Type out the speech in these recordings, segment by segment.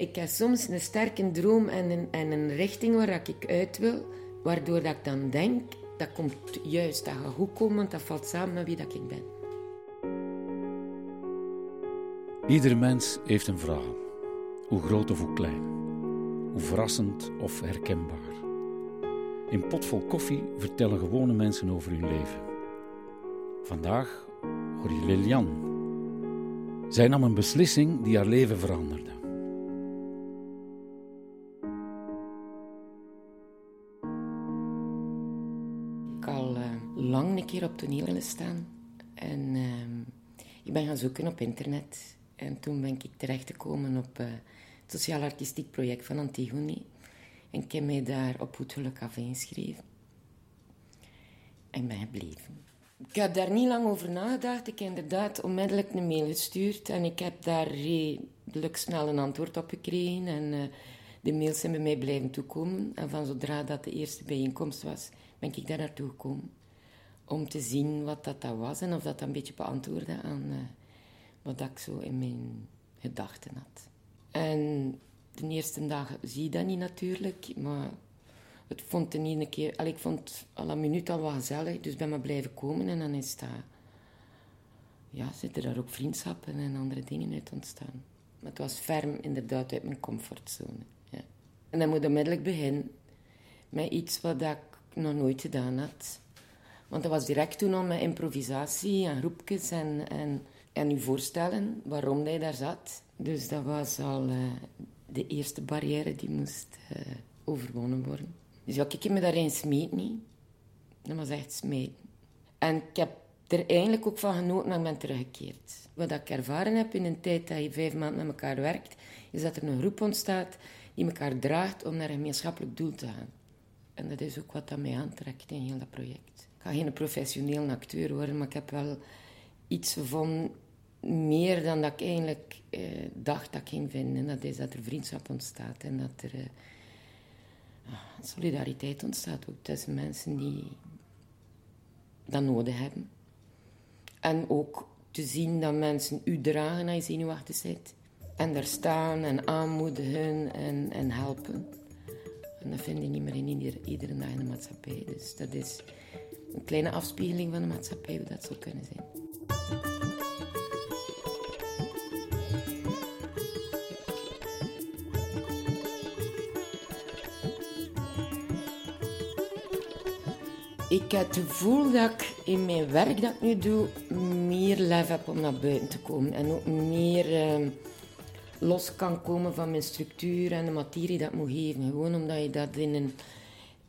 Ik heb soms een sterke droom en een, en een richting waar ik uit wil, waardoor dat ik dan denk, dat komt juist, dat gaat goed komen, want dat valt samen met wie dat ik ben. Ieder mens heeft een verhaal, hoe groot of hoe klein, hoe verrassend of herkenbaar. In Potvol Koffie vertellen gewone mensen over hun leven. Vandaag hoor je Lilian. Zij nam een beslissing die haar leven veranderde. Lang een keer op toneel willen staan. En uh, ik ben gaan zoeken op internet. En toen ben ik terechtgekomen op uh, het sociaal-artistiek project van Antigone. En ik heb mij daar op goed geluk af ingeschreven. En ben gebleven. Ik heb daar niet lang over nagedacht. Ik heb inderdaad onmiddellijk een mail gestuurd. En ik heb daar redelijk snel een antwoord op gekregen. En uh, de mails zijn bij mij blijven toekomen. En van zodra dat de eerste bijeenkomst was, ben ik daar naartoe gekomen om te zien wat dat, dat was en of dat, een beetje beantwoordde aan uh, wat ik zo in mijn gedachten had. En de eerste dag zie je dat niet natuurlijk, maar het vond niet een keer... Al, ik vond al een minuut al wat gezellig, dus ben maar blijven komen en dan is dat... Ja, zitten daar ook vriendschappen en andere dingen uit ontstaan. Maar het was ferm inderdaad uit mijn comfortzone. Ja. En dan moet je onmiddellijk beginnen met iets wat ik nog nooit gedaan had. Want dat was direct toen al met improvisatie en groepjes en, en, en u voorstellen waarom hij daar zat. Dus dat was al uh, de eerste barrière die moest uh, overwonnen worden. Dus ja, ik heb me daarin smeet niet. Dat was echt smeten. En ik heb er eigenlijk ook van genoten dat ik ben teruggekeerd. Wat ik ervaren heb in een tijd dat je vijf maanden met elkaar werkt, is dat er een groep ontstaat die elkaar draagt om naar een gemeenschappelijk doel te gaan. En dat is ook wat dat mij aantrekt in heel dat project. Ik ga geen professioneel acteur worden, maar ik heb wel iets van meer dan dat ik eigenlijk eh, dacht dat ik ging vinden. Dat is dat er vriendschap ontstaat en dat er eh, ah, solidariteit ontstaat ook tussen mensen die dat nodig hebben. En ook te zien dat mensen u dragen als je zenuwachtig zit. En daar staan en aanmoedigen en, en helpen. En dat vind je niet meer in ieder, iedere dag in de maatschappij. Dus dat is een kleine afspiegeling van de maatschappij, hoe dat zou kunnen zijn. Ik heb het gevoel dat ik in mijn werk dat ik nu doe, meer lef heb om naar buiten te komen. En ook meer uh, los kan komen van mijn structuur en de materie dat ik moet geven. Gewoon omdat je dat in een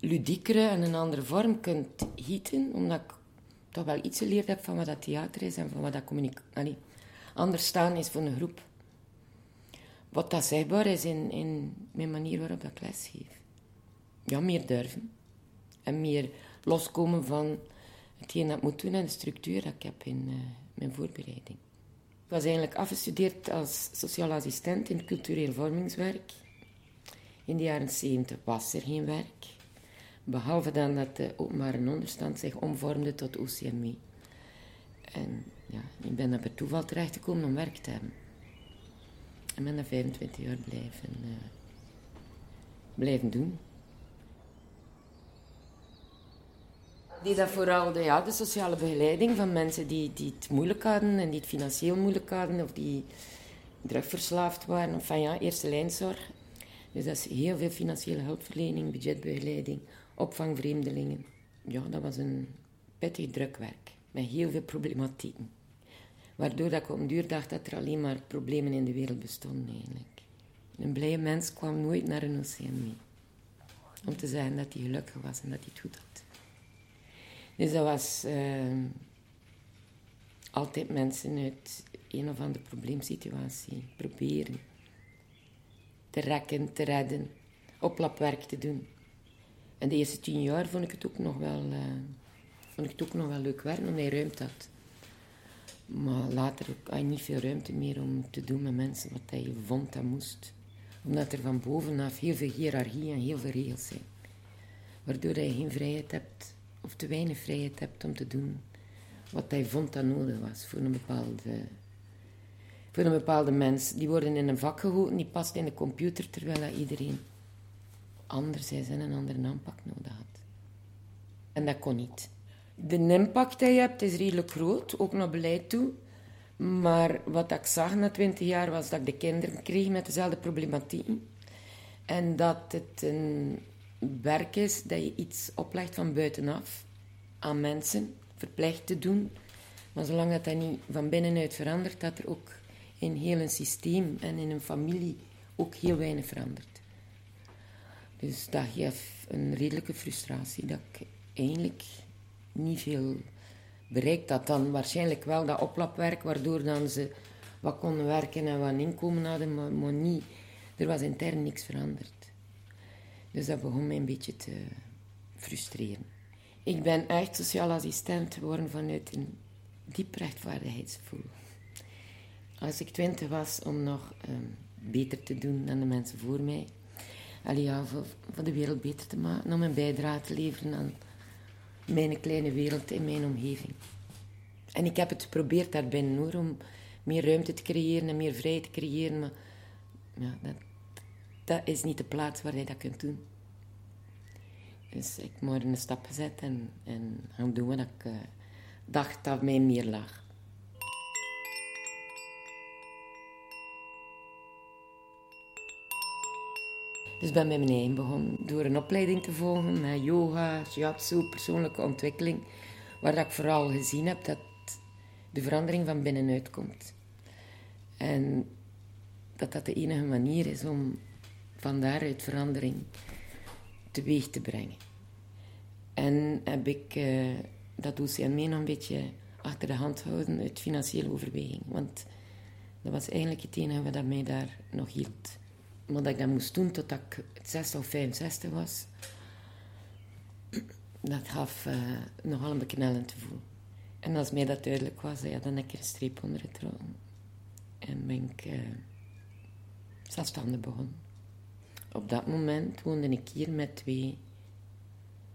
ludiekere en een andere vorm kunt gieten, omdat ik toch wel iets geleerd heb van wat dat theater is en van wat dat communicatie... Anders staan is voor een groep. Wat dat zichtbaar is in, in mijn manier waarop ik les geef. Ja, meer durven. En meer loskomen van hetgeen dat ik moet doen en de structuur dat ik heb in uh, mijn voorbereiding. Ik was eigenlijk afgestudeerd als sociaal assistent in cultureel vormingswerk. In de jaren 70 was er geen werk. Behalve dan dat de openbare onderstand zich omvormde tot OCME. En ja, ik ben daar per toeval terechtgekomen om werk te hebben. En ben daar 25 jaar blijven, uh, blijven doen. Die dat vooral de, ja, de sociale begeleiding van mensen die, die het moeilijk hadden en die het financieel moeilijk hadden of die drugverslaafd waren. Enfin ja, eerste lijnzorg. Dus dat is heel veel financiële hulpverlening, budgetbegeleiding, opvang vreemdelingen. Ja, dat was een pittig drukwerk met heel veel problematieken. Waardoor dat ik op een duur dacht dat er alleen maar problemen in de wereld bestonden eigenlijk. Een blije mens kwam nooit naar een oceaan mee. Om te zeggen dat hij gelukkig was en dat hij het goed had. Dus dat was uh, altijd mensen uit een of andere probleemsituatie proberen te rekken, te redden, oplapwerk te doen. En de eerste tien jaar vond ik het ook nog wel, uh, vond ik het ook nog wel leuk werk, omdat je ruimte had. Maar later had je niet veel ruimte meer om te doen met mensen wat je vond dat moest. Omdat er van bovenaf heel veel hiërarchie en heel veel regels zijn. Waardoor je geen vrijheid hebt, of te weinig vrijheid hebt om te doen wat hij vond dat nodig was voor een bepaalde, voor een bepaalde mens. Die worden in een vak gegoten, die past in de computer, terwijl dat iedereen anders is en een andere aanpak nodig had. En dat kon niet. De impact die je hebt is redelijk groot, ook naar beleid toe. Maar wat ik zag na twintig jaar was dat ik de kinderen kreeg met dezelfde problematiek. En dat het een werk is dat je iets oplegt van buitenaf aan mensen, verplicht te doen. Maar zolang dat, dat niet van binnenuit verandert, dat er ook in heel een systeem en in een familie ook heel weinig verandert. Dus dat geeft een redelijke frustratie dat ik eigenlijk niet veel bereikt had. Dan waarschijnlijk wel dat oplapwerk, waardoor dan ze wat konden werken en wat inkomen hadden, maar, maar niet. Er was intern niks veranderd. Dus dat begon mij een beetje te frustreren. Ik ben echt sociaal assistent geworden vanuit een diep rechtvaardigheidsgevoel. Als ik twintig was om nog ehm, beter te doen dan de mensen voor mij, allee, ja, voor, de wereld beter te maken, om een bijdrage te leveren aan mijn kleine wereld in mijn omgeving. En ik heb het geprobeerd daarbinnen hoor, om meer ruimte te creëren en meer vrijheid te creëren, maar ja, dat, dat is niet de plaats waar je dat kunt doen. Dus ik moet een stap gezet en, en gaan doen wat ik uh, dacht dat mij meer lag. Dus ben met mijn eigen begonnen door een opleiding te volgen met yoga, shiatsu, persoonlijke ontwikkeling, waar ik vooral gezien heb dat de verandering van binnenuit komt. En dat dat de enige manier is om van daaruit verandering teweeg te brengen. En heb ik uh, dat OCME nog een beetje achter de hand gehouden uit financiële overweging. Want dat was eigenlijk het enige wat mij daar nog hield. Maar dat ik dat moest doen totdat ik 60 of 65 was, dat gaf uh, nogal een beknellend gevoel. En als mij dat duidelijk was, ja, dan heb ik een streep onder getrokken. En ben ik uh, zelfstandig begonnen. Op dat moment woonde ik hier met twee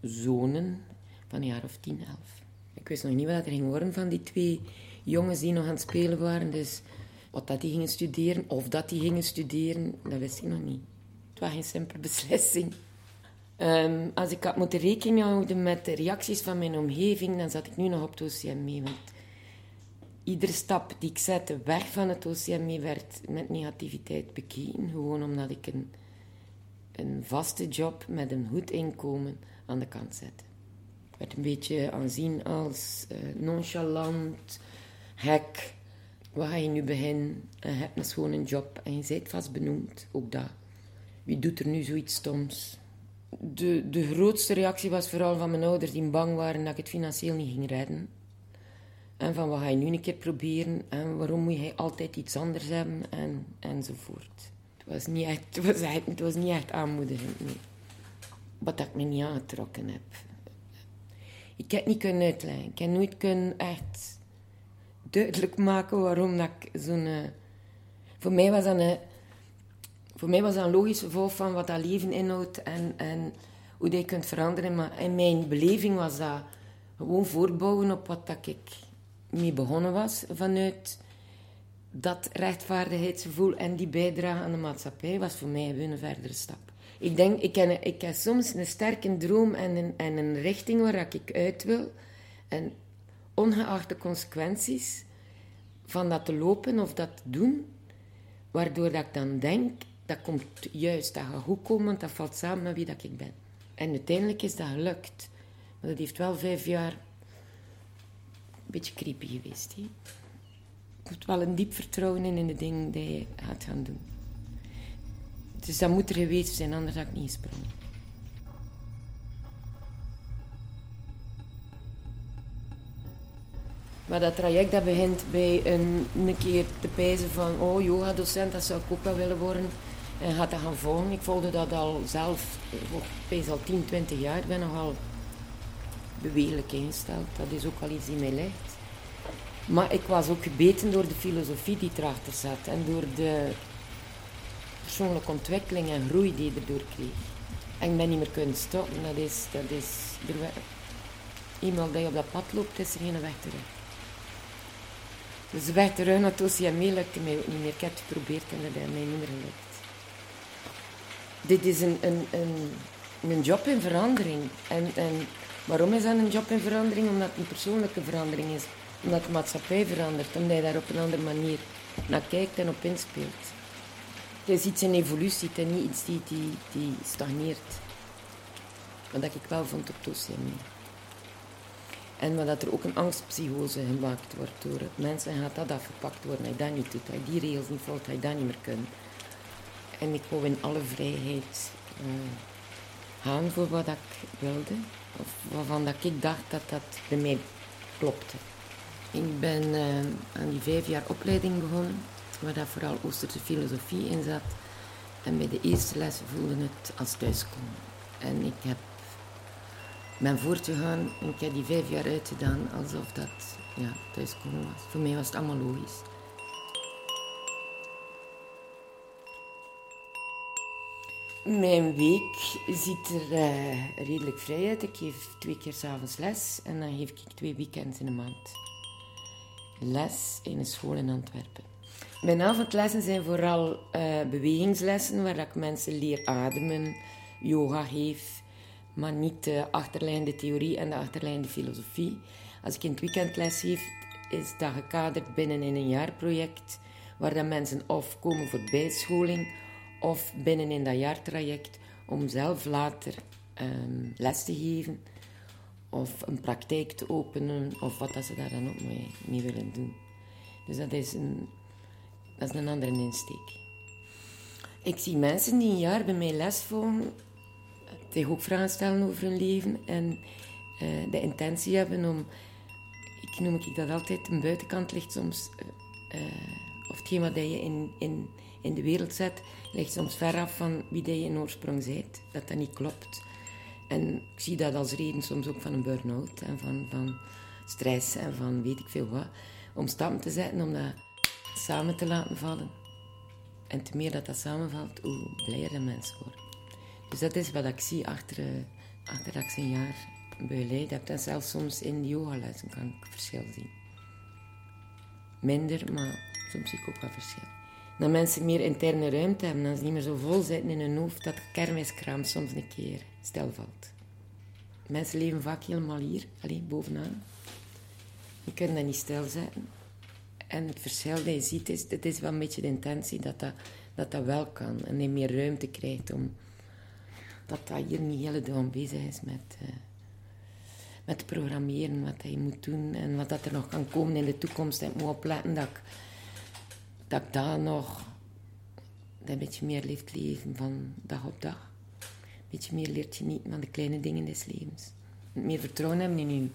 zonen van een jaar of tien, elf. Ik wist nog niet wat er ging worden van die twee jongens die nog aan het spelen waren. Dus wat dat die gingen studeren, of dat die gingen studeren, dat wist ik nog niet. Het was geen simpele beslissing. Um, als ik had moeten rekening houden met de reacties van mijn omgeving, dan zat ik nu nog op het OCME. Want iedere stap die ik zette weg van het OCME werd met negativiteit bekeken. Gewoon omdat ik een, een vaste job met een goed inkomen aan de kant zette. Ik werd een beetje aanzien als uh, nonchalant, hek. Wat ga je nu beginnen? Je hebt een job en je bent vast benoemd. Ook dat. Wie doet er nu zoiets stoms? De, de grootste reactie was vooral van mijn ouders die bang waren dat ik het financieel niet ging redden. En van wat ga je nu een keer proberen? En waarom moet je altijd iets anders hebben? En, enzovoort. Het was niet echt, was, het was niet echt aanmoedigend, nee. Wat ik me niet aangetrokken heb. Ik heb niet kunnen uitleggen. Ik heb nooit kunnen echt duidelijk maken waarom dat ik zo'n... Uh, voor mij was dat een... Voor mij was een logisch gevolg van wat dat leven inhoudt en, en hoe dat je kunt veranderen. Maar in mijn beleving was dat gewoon voortbouwen op wat dat ik mee begonnen was. Vanuit dat rechtvaardigheidsgevoel en die bijdrage aan de maatschappij was voor mij een verdere stap. Ik denk, ik heb, ik heb soms een sterke droom en een, en een richting waar ik uit wil. En ongeacht de consequenties van dat te lopen of dat te doen, waardoor dat ik dan denk, dat komt juist, dat gaat goed komen, dat valt samen met wie dat ik ben. En uiteindelijk is dat gelukt. Maar dat heeft wel vijf jaar een beetje creepy geweest. Hè? Moet wel een diep vertrouwen in, in de dingen die je gaat gaan doen. Dus dat moet er geweest zijn, anders had ik niet gesprongen. Maar dat traject dat begint bij een, een keer te pijzen van... Oh, yoga-docent, dat zou ik ook wel willen worden. En gaat dat gaan volgen. Ik volgde dat al zelf, ik al 10, 20 jaar. Ik ben nogal bewegelijk ingesteld. Dat is ook wel iets die mij ligt. Maar ik was ook gebeten door de filosofie die erachter zat. En door de persoonlijke ontwikkeling en groei die je erdoor kreeg. En ik ben niet meer kunnen stoppen. Dat is, dat is, er, op dat pad loopt, is er geen weg terug. Dus weg terug naar OCME lukte mij ook niet meer. Ik heb het geprobeerd en dat heeft mij niet meer gelukt. Dit is een, een, een, een job in verandering. En, en waarom is dat een job in verandering? Omdat het een persoonlijke verandering is. Omdat de maatschappij verandert. Omdat je daar op een andere manier naar kijkt en op inspeelt. Het is iets in evolutie, het is niet iets die, die, die stagneert. Wat ik wel vond op OCME. En wat dat er ook een angstpsychose gemaakt wordt door het mensen, gaat dat afgepakt worden. Je dat niet doet, je die regels niet volgt, je dat niet meer kunnen. En ik wou in alle vrijheid uh, gaan voor wat ik wilde. Of waarvan dat ik dacht dat dat bij mij klopte. Ik ben uh, aan die vijf jaar opleiding begonnen, waar dat vooral Oosterse filosofie in zat. En bij de eerste les voelde het als thuiskomen. En ik heb ben voortgegaan en ik heb die vijf jaar uitgedaan alsof dat ja, thuiskomen was. Voor mij was het allemaal logisch. Mijn week ziet er uh, redelijk vrij uit. Ik geef twee keer s'avonds les en dan geef ik twee weekends in de maand. Les in een school in Antwerpen. Mijn avondlessen zijn vooral uh, bewegingslessen waar ik mensen leer ademen, yoga geef, maar niet de achterlijnde theorie en de achterlijnde filosofie. Als ik in het weekend les geef, is dat gekaderd binnen in een jaarproject waar dan mensen of komen voor bijscholing of binnen in dat jaartraject om zelf later um, les te geven of een praktijk te openen of wat dat ze daar dan ook mee, willen doen. Dus dat is, een, dat is een andere insteek. Ik zie mensen die een jaar bij mij les volgen, zich ook vragen stellen over hun leven en uh, de intentie hebben om, ik noem ik dat altijd, een buitenkant ligt soms, uh, of hetgeen wat je in, in, in de wereld zet, ligt soms ver af van wie dat je in oorsprong bent. Dat dat niet klopt. En ik zie dat als reden soms ook van een burn-out en van, van stress en van weet ik veel wat. Om stappen te zetten, om dat samen te laten vallen. En te meer dat dat samenvalt, hoe blijer de mensen worden. Dus dat is wat ik zie achter, uh, achter dat ik een jaar begeleid heb. En zelfs soms in de yogalessen kan ik verschil zien. Minder, maar soms zie ik ook wel verschil. Dat mensen meer interne ruimte hebben, dat ze niet meer zo vol zitten in hun hoofd, dat kermiskraam soms een keer stilvalt. Mensen leven vaak helemaal hier, alleen bovenaan. Je kunt dat niet stilzetten. En het verschil dat je ziet, is, het is wel een beetje de intentie dat dat, dat, dat wel kan. En je meer ruimte krijgt om, dat dat hier niet hele dag bezig is met, uh, met programmeren, wat je moet doen en wat dat er nog kan komen in de toekomst. En ik moet opletten dat ik, dat ik daar nog een beetje meer leeft leven van dag op dag. Een beetje meer leert je niet van de kleine dingen des levens. Meer vertrouwen hebben in je,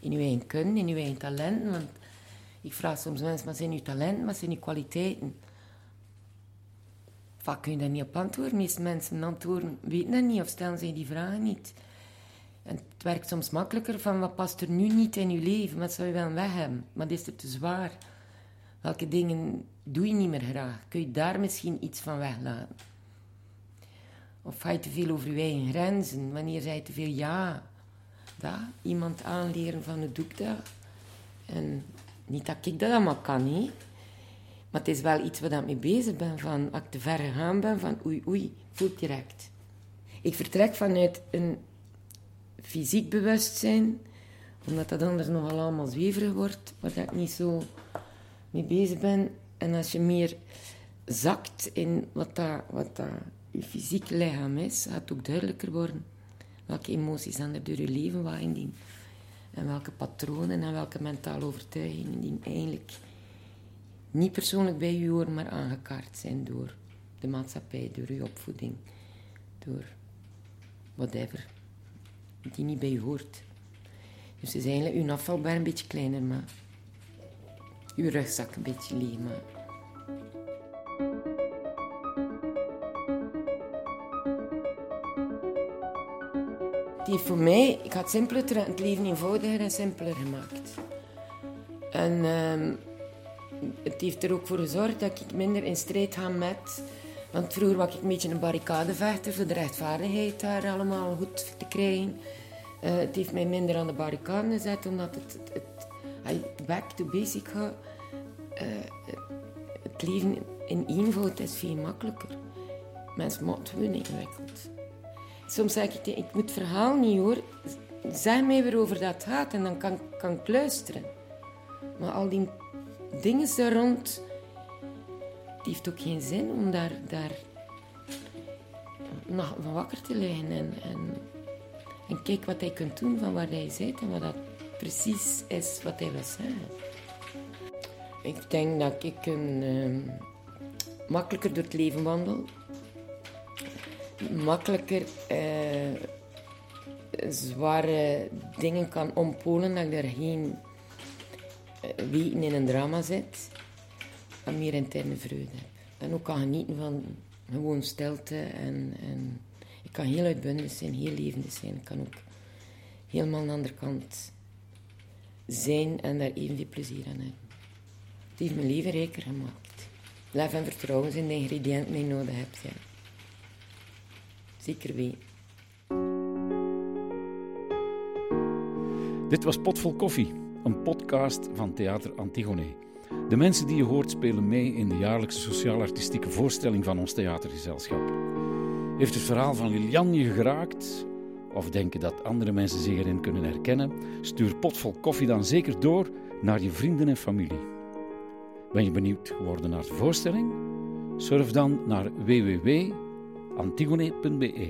in je eigen kunnen, in je eigen talenten. Want ik vraag soms mensen, wat zijn uw talenten, wat zijn uw kwaliteiten? Vaak kun je daar niet op antwoorden. De meeste mensen antwoorden weten dat niet of stellen zich die vragen niet. En het werkt soms makkelijker van wat past er nu niet in je leven, wat zou je wel weg hebben, wat is te zwaar? Welke dingen doe je niet meer graag? Kun je daar misschien iets van weglaten? Of ga je te veel over je eigen grenzen? Wanneer zei je te veel ja? Dat, iemand aanleren van het doek dat. En niet dat ik dat allemaal kan, niet. Maar het is wel iets waar ik mee bezig ben. Van, als ik te ver gegaan ben, van oei, oei, voelt direct. Ik vertrek vanuit een fysiek bewustzijn, omdat dat anders nogal allemaal zweverig wordt, waar ik niet zo mee bezig ben. En als je meer zakt in wat dat, wat dat je fysiek lichaam is, gaat het ook duidelijker worden welke emoties er door je leven die, en welke patronen en welke mentale overtuigingen die eigenlijk niet persoonlijk bij u horen, maar aangekaart zijn door de maatschappij, door uw opvoeding, door whatever, die niet bij u hoort. Dus is eigenlijk uw afvalbaar een beetje kleiner, maar uw rugzak een beetje leeg maar. Die voor mij, ik had simpeler, het leven eenvoudiger en simpeler gemaakt. En ehm, het heeft er ook voor gezorgd dat ik minder in strijd ga met... Want vroeger was ik een beetje een barricadevechter voor de rechtvaardigheid daar allemaal goed te krijgen. Uh, het heeft mij minder aan de barricade gezet, omdat het back to basic gaat. het leven in eenvoud is veel makkelijker. Mensen maken het ingewikkeld. Soms zeg ik, ik moet het verhaal niet hoor. Zeg mij waarover dat gaat en dan kan, kan ik luisteren. Maar al die dingen daar rond, die heeft ook geen zin om daar, daar van wakker te liggen. En, en, en kijk wat hij kunt doen van waar hij zit en wat dat precies is wat hij wil zeggen. Ik denk dat ik een, uh, makkelijker door het leven wandel. Makkelijker uh, zware dingen kan ompolen, dat ik er geen uh, weten in een drama zit. En meer interne vreugde heb. En ook kan genieten van gewoon stilte. En, en ik kan heel uitbundig zijn, heel levendig zijn. Ik kan ook helemaal aan de andere kant zijn en daar evenveel plezier aan hebben. Het heeft mijn leven rijker gemaakt. Lef en vertrouwen zijn de ingrediënten die je nodig hebt. Ja. Zeker weten. Dit was Potvol Koffie, een podcast van Theater Antigone. De mensen die je hoort spelen mee in de jaarlijkse sociaal-artistieke voorstelling van ons theatergezelschap. Heeft het verhaal van Lilian je geraakt? Of denken dat andere mensen zich erin kunnen herkennen? Stuur Potvol Koffie dan zeker door naar je vrienden en familie. Ben je benieuwd geworden naar de voorstelling? Surf dan naar www.antigone.be.